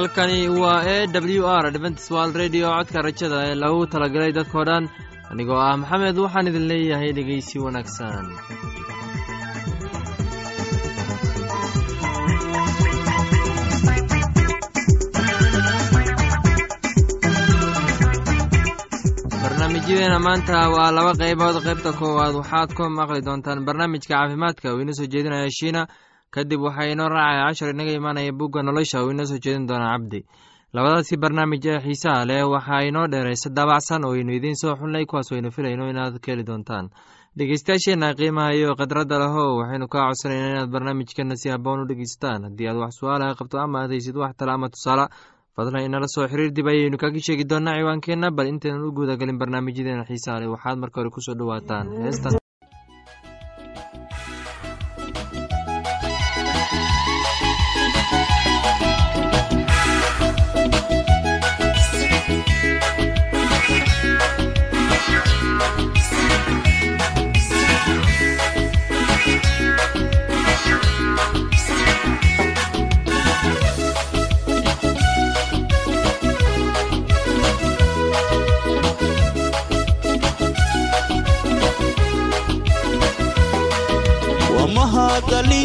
halkani waa e w r adventswald redio codka rajada ee lagu talagalay dadkoo dhan. Anigoo ah maxamed waxaan idin leeyahay dhegeysi wanaagsan. Barnaamijyadeena maanta waa laba qaybood. Qaybta koowaad waxaad ku maqli doontaan barnaamijka caafimaadka. Uu inoo soo jeedinaya shiina kadib waxaa inoo raacaya cashar inaga imaanaya bugga nolosha uu inoo soo jeedin doonaa cabdi labadaasi barnaamij ee xiisaha leh waxaa inoo dheeraysa daabacsan oo aynu idiin soo xulnay kuwaas waynu filayno inaad ka heli doontaan. Dhegeystayaasheenna qiimaha iyo khadradda lahow waxaynu kaa codsanayna inaad barnaamijkana si haboon u dhegeystaan. Haddii aad wax su'aalaha qabto ama aad haysid wax tala ama tusaale fadlan inala soo xiriir dib ayaynu kaga sheegi doonaa ciwaankeenna. Bal intaynan u guudagelin barnaamijyadeena xiisaha leh waxaad marka hore ku soo dhowaataan heestan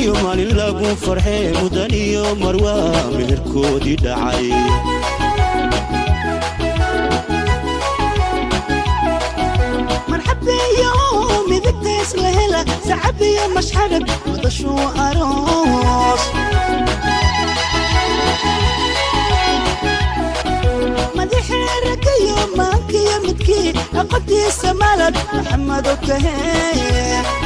mahadaliyo maalin lagu farxee mudaniyo marwaa meherkoodii dhacay. Sacabiyo maankiyo midkii aqotiisa malad maxamado kahee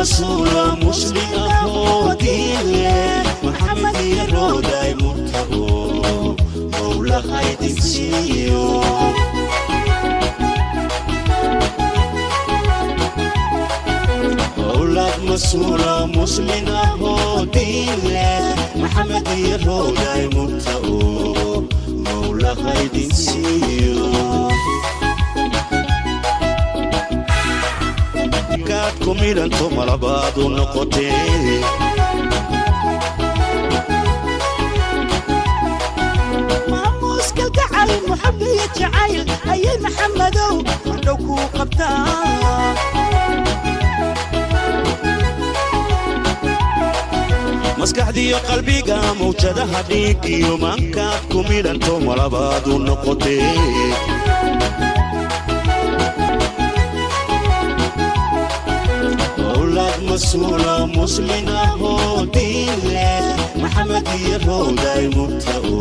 masuulo muslim ahoo diinle maxamed iyo rooday murtabo mowlahaydinsiiyo owlad masuulo muslim ahoo diinle maxamed iyo rooday murtabo mowlahaydinsiiyo kaad ku midhanto malabaadu noqotee maamuuskalgacal muxabiyo jacayl ayay maxamadow madhow kuu qabtaa maskaxdiyo qalbiga mawjadaha dhiigiyo maankaad ku midhanto malabaadu noqotee masuulo muslim ahoo diinle maxamed iyo rooday murtabo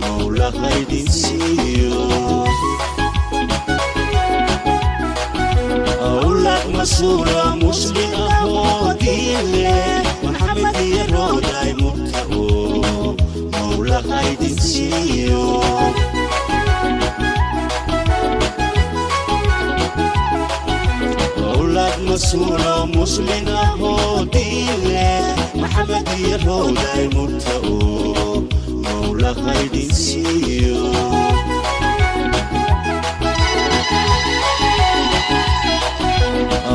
mowlahaydinsiiyo owlad masuulo muslim ahoo diinle maxamed iyo rooday murtabo mowlahaydinsiiyo masuulo muslim ahoo diinle maxamed iyo rooday murtabo mowlahaydinsiiyo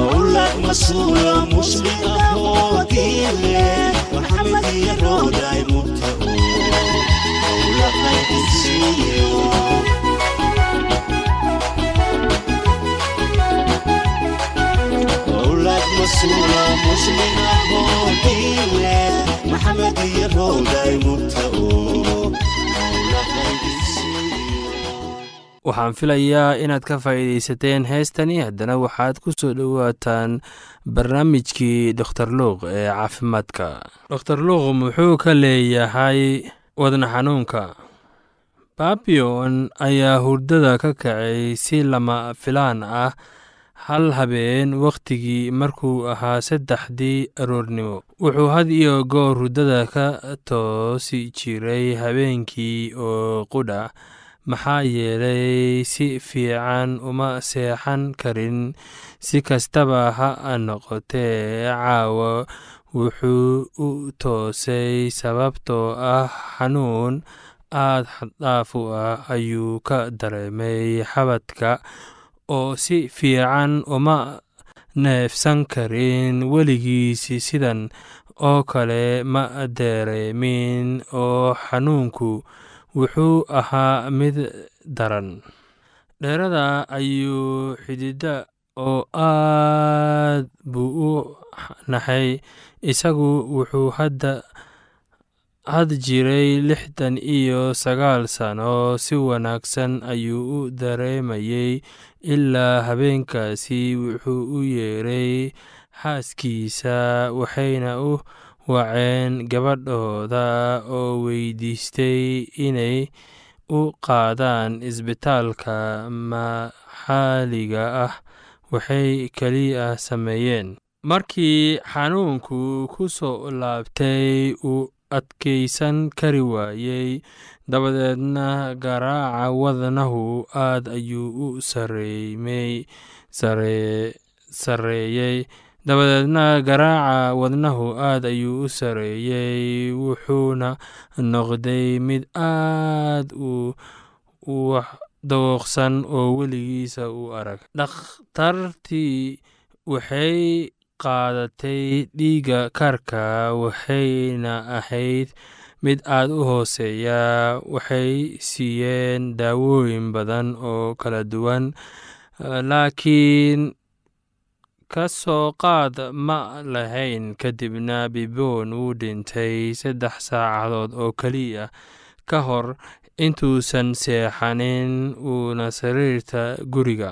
owlad masuulo muslim ahoo diinle maxamed iyo rooday murtabo mowlahaydinsiiyo masuulo waxaan filayaa inaad ka faa'iidaysateen heestani. Haddana waxaad ku soo dhowaataan barnaamijkii doktor luuq ee caafimaadka. Doktor luuq muxuu ka leeyahay wadna xanuunka. Babion ayaa hurdada ka kacay si lama filaan ah hal habeen wakhtigii markuu ahaa saddexdii aroornimo. Wuxuu had iyo goor hurdada ka toosi jiray habeenkii oo qudha maxaa yeelay si fiican uma seexan karin. Si kastaba ha noqotee caawa wuxuu u toosay sababtoo ah xanuun aad xaddhaaf u ah ayuu ka dareemay xabadka oo si fiican uma neefsan karin weligiisi sidan. Oo kale ma dareemin oo xanuunku wuxuu ahaa mid daran. Dheerada ayuu xidida oo aad buu u naxay isagu wuxuu hadda had jiray lixdan iyo sagaal sano si wanaagsan ayuu u dareemayey ilaa habeenkaasi wuxuu u yeeray xaaskiisa waxayna u waceen gabadhooda oo weydiistay inay u qaadaan isbitaalka maxaaliga ah waxay keliya sameeyeen. Markii xanuunku ku soo laabtay uu adkaysan kari waayey. Dabadeedna garaaca wadnahu aad ayuu u sarreeyey dabadeedna garaaca wadnahu aad ayuu u sarreeyey wuxuuna noqday mid aad u dawooqsan oo weligiisa u arag. Dhakhtartii waxay qaadatay dhiigga karka waxayna ahayd mid aad u hooseeya. Waxay siiyeen daawooyin badan oo kala duwan laakiin ka soo qaad ma lahayn. Kadibna bibon wuu dhintay saddex saacadood oo keliya ka hor intuusan seexanin uuna sariirta guriga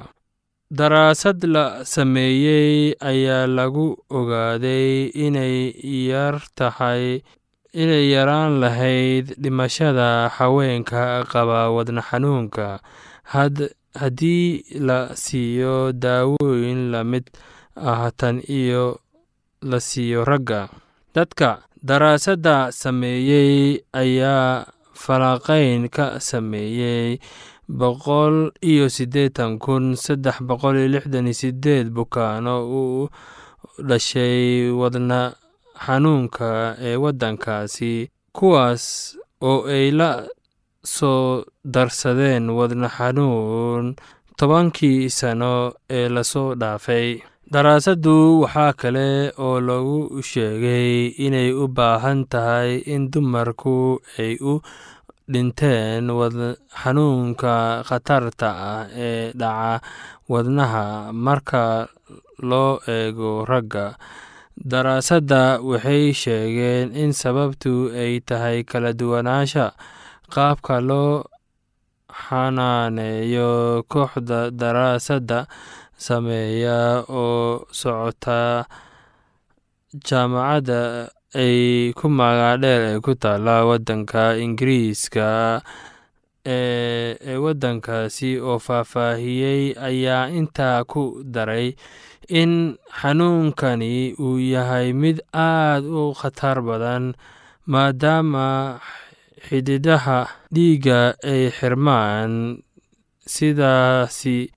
daraasad la sameeyey ayaa lagu ogaaday inay yar tahay inay yaraan lahayd dhimashada haweenka qaba wadna xanuunka. Haddii la siiyo daawooyin la mid ah tan iyo la siiyo ragga. Dadka daraasadda sameeyey ayaa falaqayn ka sameeyey boqol iyo siddeetan kun saddex boqol iyo lixdan iyo sideed bukaano uu dhashay wadna xanuunka ee waddankaasi kuwaas oo ay la soo darsadeen wadna xanuun tobankii sano ee la soo dhaafay. Daraasaddu waxaa kale oo lagu sheegay inay u baahan tahay in dumarku ay u dhinteen xanuunka khatarta ah ee dhaca wadnaha. Marka loo eego ragga daraasadda waxay sheegeen in sababtu ay tahay kala duwanaansha qaabka loo xanaaneeyo kooxda daraasadda sameeya oo socota jaamacadda ay ku magaadheer ee ku taala waddanka ingiriiska ee waddankaasi oo faahfaahiyey ayaa intaa ku daray in xanuunkani uu yahay mid aad u khatar badan maadaama xididaha dhiigga ay xirmaan. Sidaasi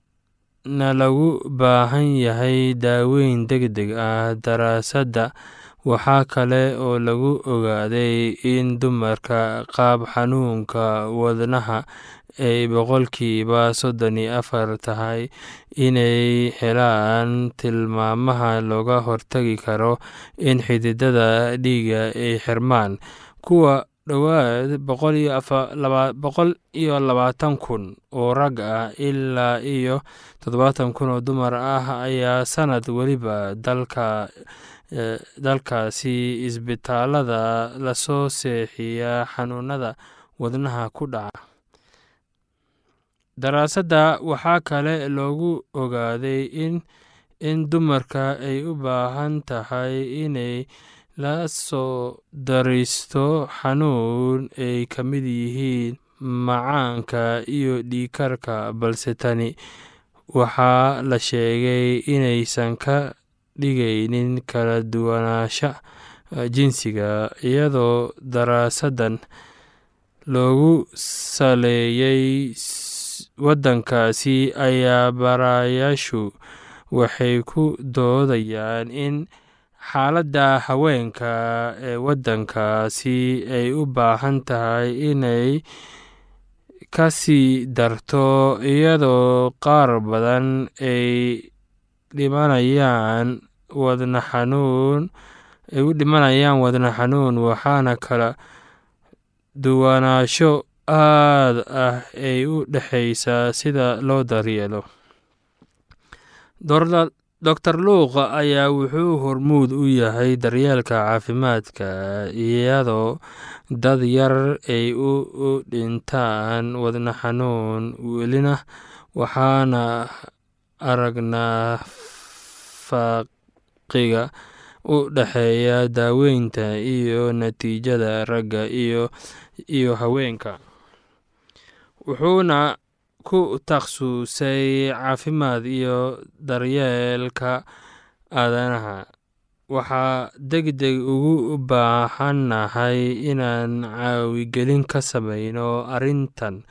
na lagu baahan yahay daaweyn deg deg ah daraasadda waxaa kale oo lagu ogaaday in dumarka qaab xanuunka wadnaha ay boqolkiiba soddon iyo afar tahay inay helaan tilmaamaha looga hortagi karo in xididada dhiigga ay xirmaan kuwa dhowaad boqol iyo labaatan kun oo rag ah ilaa iyo toddobaatan kun oo dumar ah ayaa sanad weliba dalka dalkaasi isbitaalada la soo seexiya xanuunada wadnaha ku dhaca. Daraasadda waxaa kale loogu ogaaday in in dumarka ay u baahan tahay inay la soo dariisto xanuun ay ka mid yihiin macaanka iyo dhiikarka balse tani waxaa la sheegay inaysan ka dhigaynin kala duwanaansha jinsiga iyadoo daraasaddan loogu saleeyey waddankaasi ayaa barayaashu waxay ku doodayaan in xaaladda haweenka ee waddankaasi ay u baahan tahay inay ka sii darto iyadoo qaar badan ay dhimanayaan wadna xanuun ay u dhimanayaan wadna xanuun waxaana kala duwanaansho aad ah ay u dhexaysaa sida loo daryeelo. Doctor luuqa ayaa wuxuu hormuud u yahay daryeelka caafimaadka iyadoo dad yar ay u dhintaan wadna xanuun welina waxaana aragnaa faaqiga u dhexeeya daaweynta iyo natiijada ragga iyo haweenka. Wuxuuna ku takhasusay caafimaad iyo daryeelka aadanaha. Waxaa deg deg ugu baahannahay inaan caawigelin ka sameyno arrintan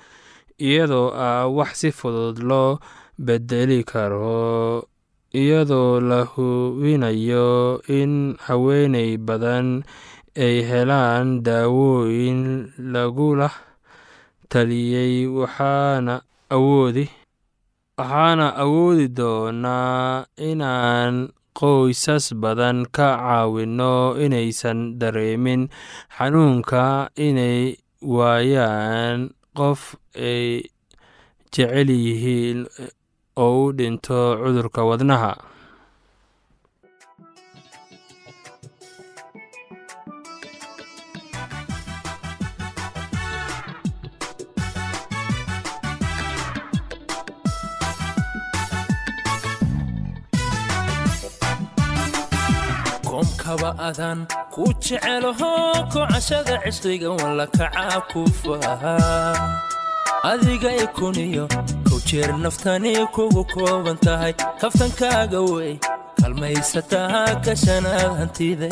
iyadoo ah wax si fudud loo bedeli karo iyadoo la hubinayo in haweeney badan ay helaan daawooyin lagula awoodi waxaana awoodi doonaa inaan qoysas badan ka caawino inaysan dareemin xanuunka inay waayaan. Qof ay jecel yihiin oo u dhinto cudurka wadnaha. Adan ku jecelaho kocashada cishriga walla kacaa ku faha adiga ikuniyo jeer naftani kugu kooban tahay kaftankaaga wey kalmaysataa kashanaad hantide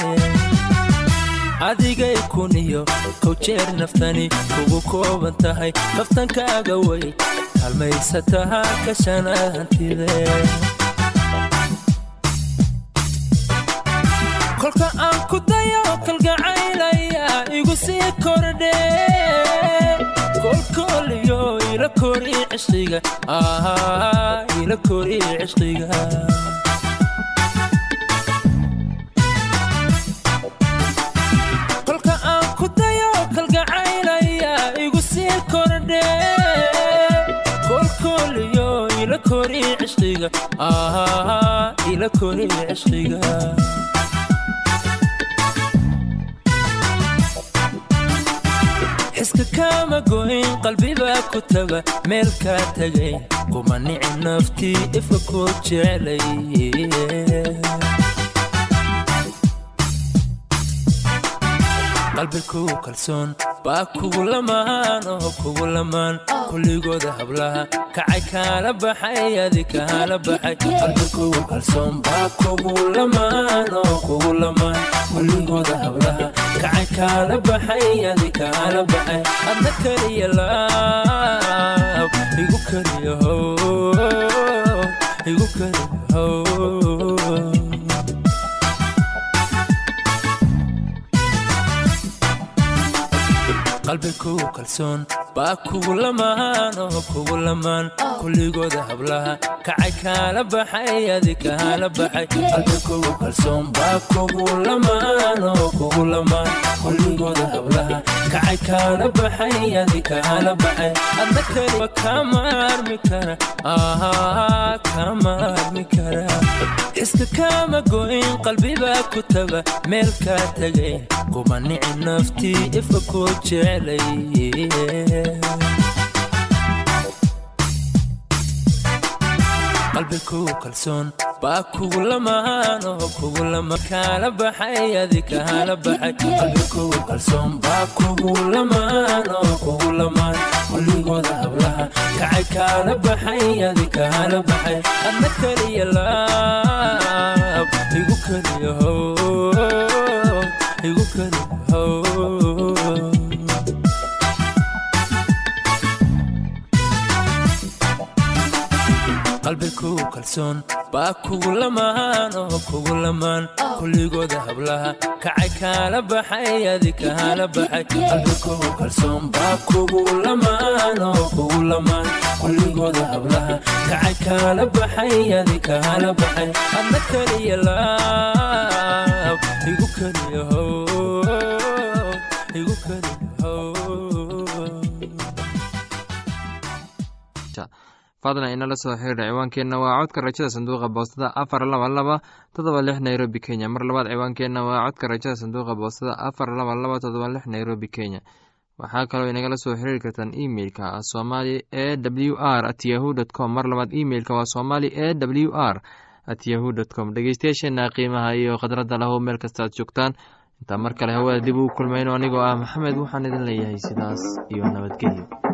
adiga ikuniyo kow jeer naftani kugu kooban tahay kaftankaaga wey kalmaysataa kashanaad hantide kolka aan ku dayo kalgacaylaya igu sii kordhe kolkooliyo ila kori cishqiga ila kori cishqiga kolka aan ku dayo kalgacaylaya igu sii kordhe. Kolkooliyo ila kori cishqiga ila kori cishqiga kaama goyn qalbibaa ku taga meel kaa tagay kuma nici naftii ifka koo jeclay qalbi kugu kalsoon baa kugu lamaan oo kugu lamaan kulligooda hablaha kacay kaala baxay adi kaala baxay qalbi kugu kalsoon baa kugu lamaan oo kugu lamaan kulligooda hablaha kacay kaala baxay adi kaala baxay adna keliya laab igu keliya how igu keliya how qalbi kugu kalsoon baa kugu lamaan oo kugu lamaan kulligooda hablaha kacay kaala baxay adi kaala baxay qalbi kugu kalsoon baa kugu lamaan oo kugu lamaan kulligooda hablaha kacay kaala baxay adi kaala baxay adna keliba kama armi kara kama armi kara iska kama goyn qalbibaa ku taga meel kaa tagay kuma nici naftii ifka koo jeclay qalbi kugu kalsoon baa kugu lamaan oo kugu lamaan kaala baxay adi kaala baxay. Qalbi kugu kalsoon baa kugu lamaan oo kugu lamaan kulligooda hablaha kacay kaala baxay adi kaala baxay. Adna keliya laab igu keliya how igu keliya how kugu kalsoon baa kugu lamaan oo kugu lamaan kulligooda hablaha kacay kaala baxay adi kaala baxay qalbi kugu kalsoon baa kugu lamaan oo kugu lamaan kulligooda hablaha kacay kaala baxay adi kaala baxay adna keliya laab igu keliya how igu keliya how fadlan inala soo xiriira ciwaankeenna waa codka rajada sanduuqa boostada afar laba laba todoba lix nairobi kenya. Mar labaad ciwaankeenna waa codka rajada sanduuqa boostada afar laba laba todoba lix nairobi kenya. Waxaa kaloo inagala soo xiriiri kartaan emeilka somali e w r at yahu dt com. Mar labaad emeilka waa somali e w r at yahu dt com. Dhegeystayaasheena qiimaha iyo khadradda lahu meel kasta aad joogtaan. Intaa mar kale hawada dib ugu kulmayno anigoo ah maxamed waxaan idin leeyahay sidaas iyo nabadgelyo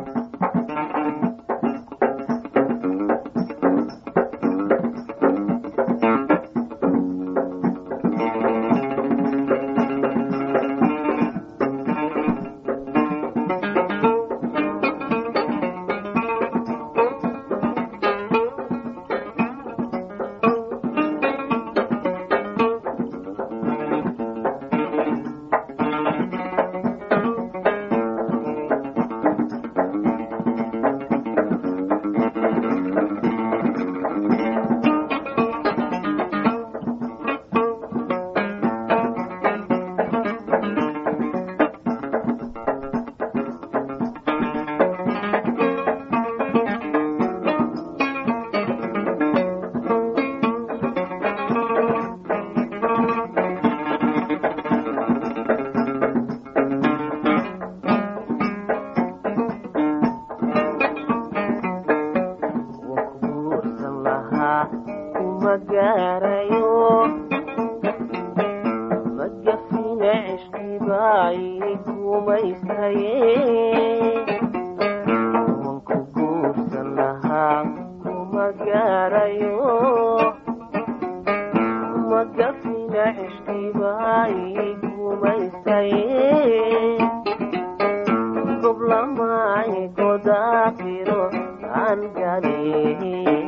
magafina cishqibaayi kumaystaye goblamay godaaqiro aan gale naintaanan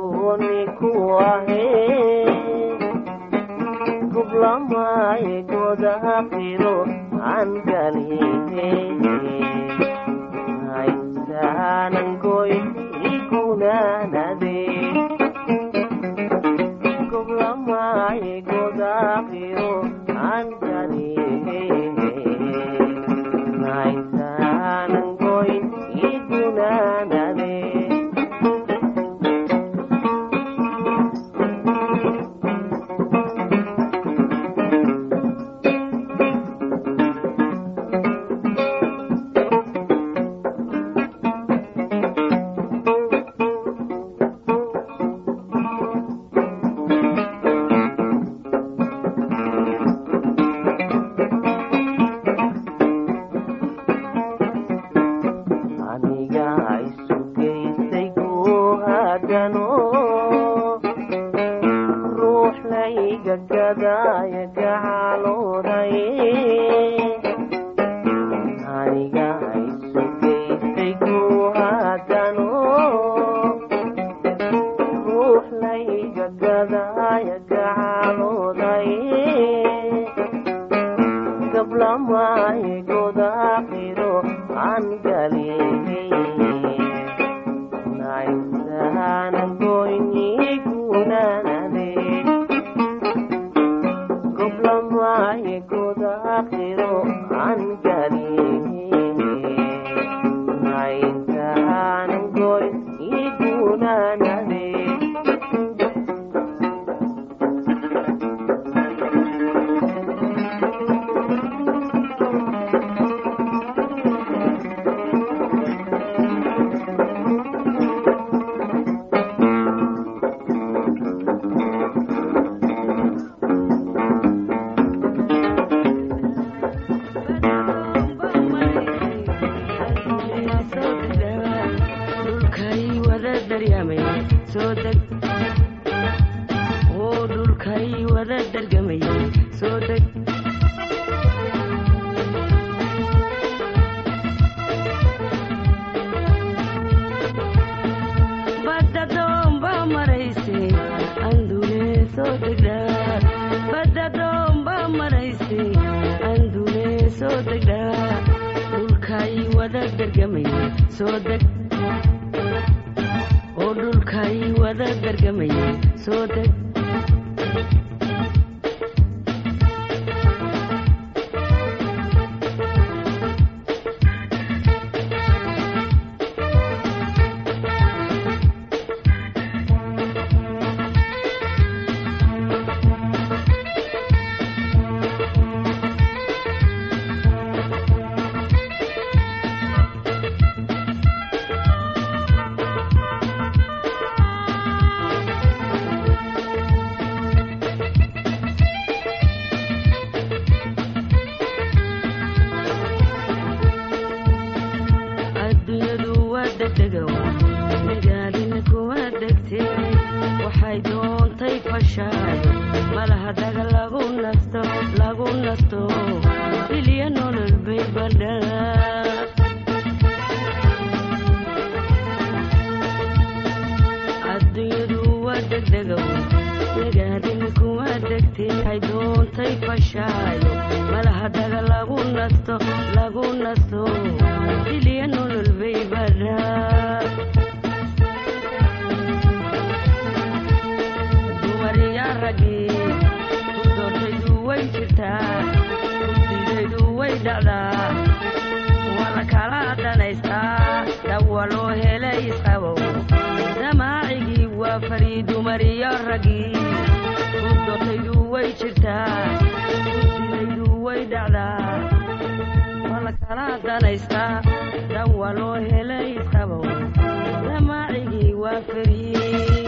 keliga gooni ku ahe gublamay godaha qiro aan galihe haysaanan goy igunanade gublamay godaha qiro dhulkay wada dargamay soo deg dumariyaa ragii ku doortaydu way jirtaa way waa la kala dhanaystaa dawa loo helay isqabow. Damaacigii waa farii dumariyo ragii ku doortaydu way way dhacdaa loo helay isqabow. Damaacigii waa farii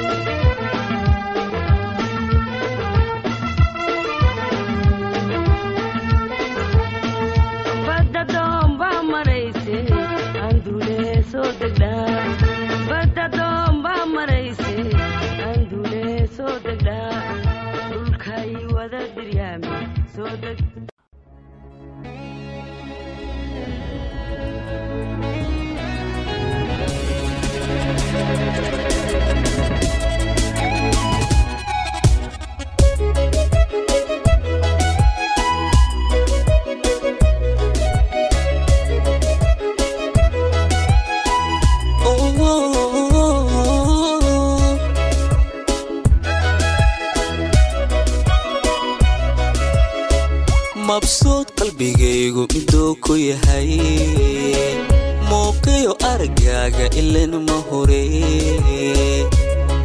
aragaaga ilan ma hore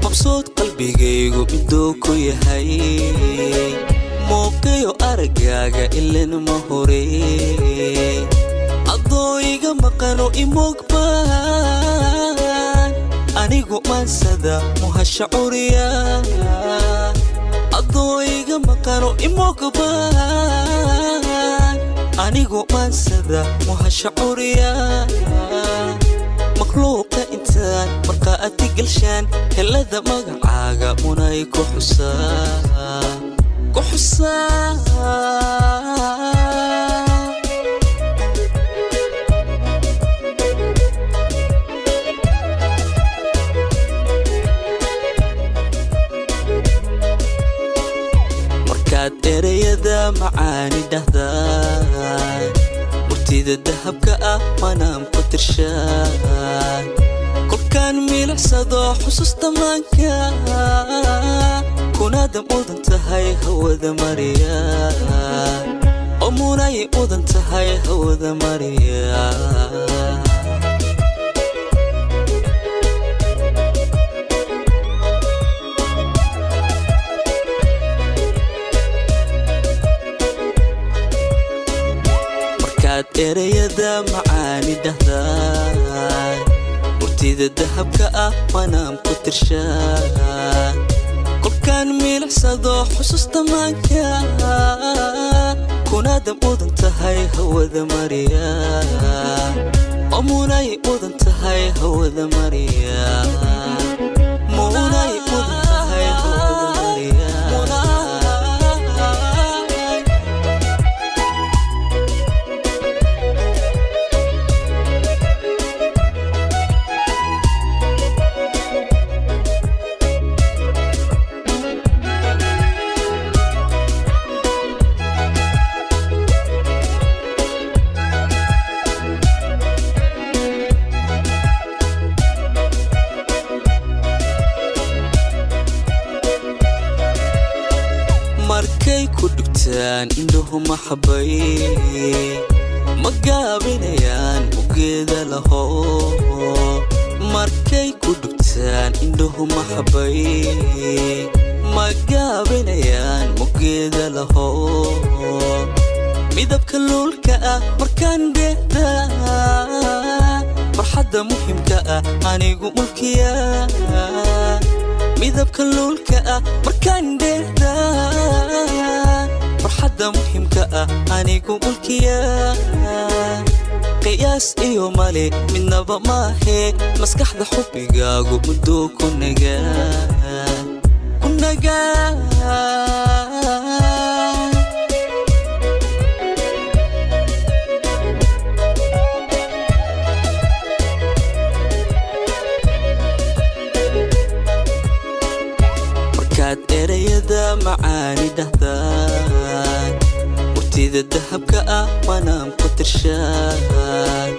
mabsuud qalbigaygu miduu ku yahay muuqiyo aragaaga ilan ma adoo iga maqano imogbaan anigu maansada muhasha curiya adoo iga maqano imogbaan anigu maansada muhasha curiya makhluuqa intaan markaa adig galshaan helada magacaaga munay ku xusaa ereyada macaani dhahdaa murtida dahabka ah manaan ku tirshaa kolkaan milicsado xusuusta maanka kunaada mudan tahay hawada mariya. Oo munay mudan tahay hawada mariya markaad ereyada macaani dhahdaa murtida dahabka ah manaan ku tirshaa kolkaan milicsado xusuusta maanka kunaada mudan tahay hawada mariya. Oo mudan tahay hawada mariya farxadda muhimka ah anigu mulkiya. Midabka luulka ah markaan dheehda farxadda muhimka ah anigu mulkiya. Qiyaas iyo male midnaba maahe maskaxda xubbigaagu muddo ku nagaa macaani dhahdaan murtida dahabka ah manaan ku tirshaan.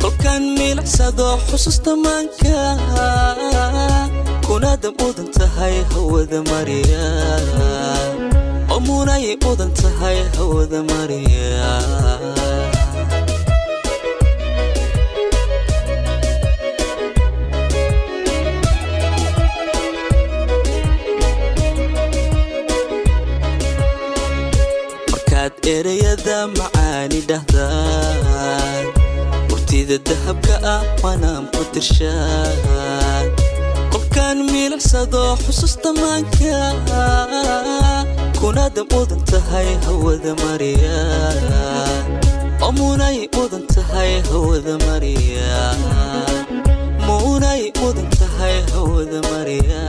Kolkaan milicsado xusuusta maanka kunaada mudan tahay hawada mariya oo munay mudan tahay hawada mariya ereyada macaani dhahdaad murtida dahabka ah waanaan ku tirshaad kolkaan miilicsado xusuusta maanka ah. kunaada mudan tahay hawada mariya munay mudan tahay hawada mariya munay mudan tahay hawada mariya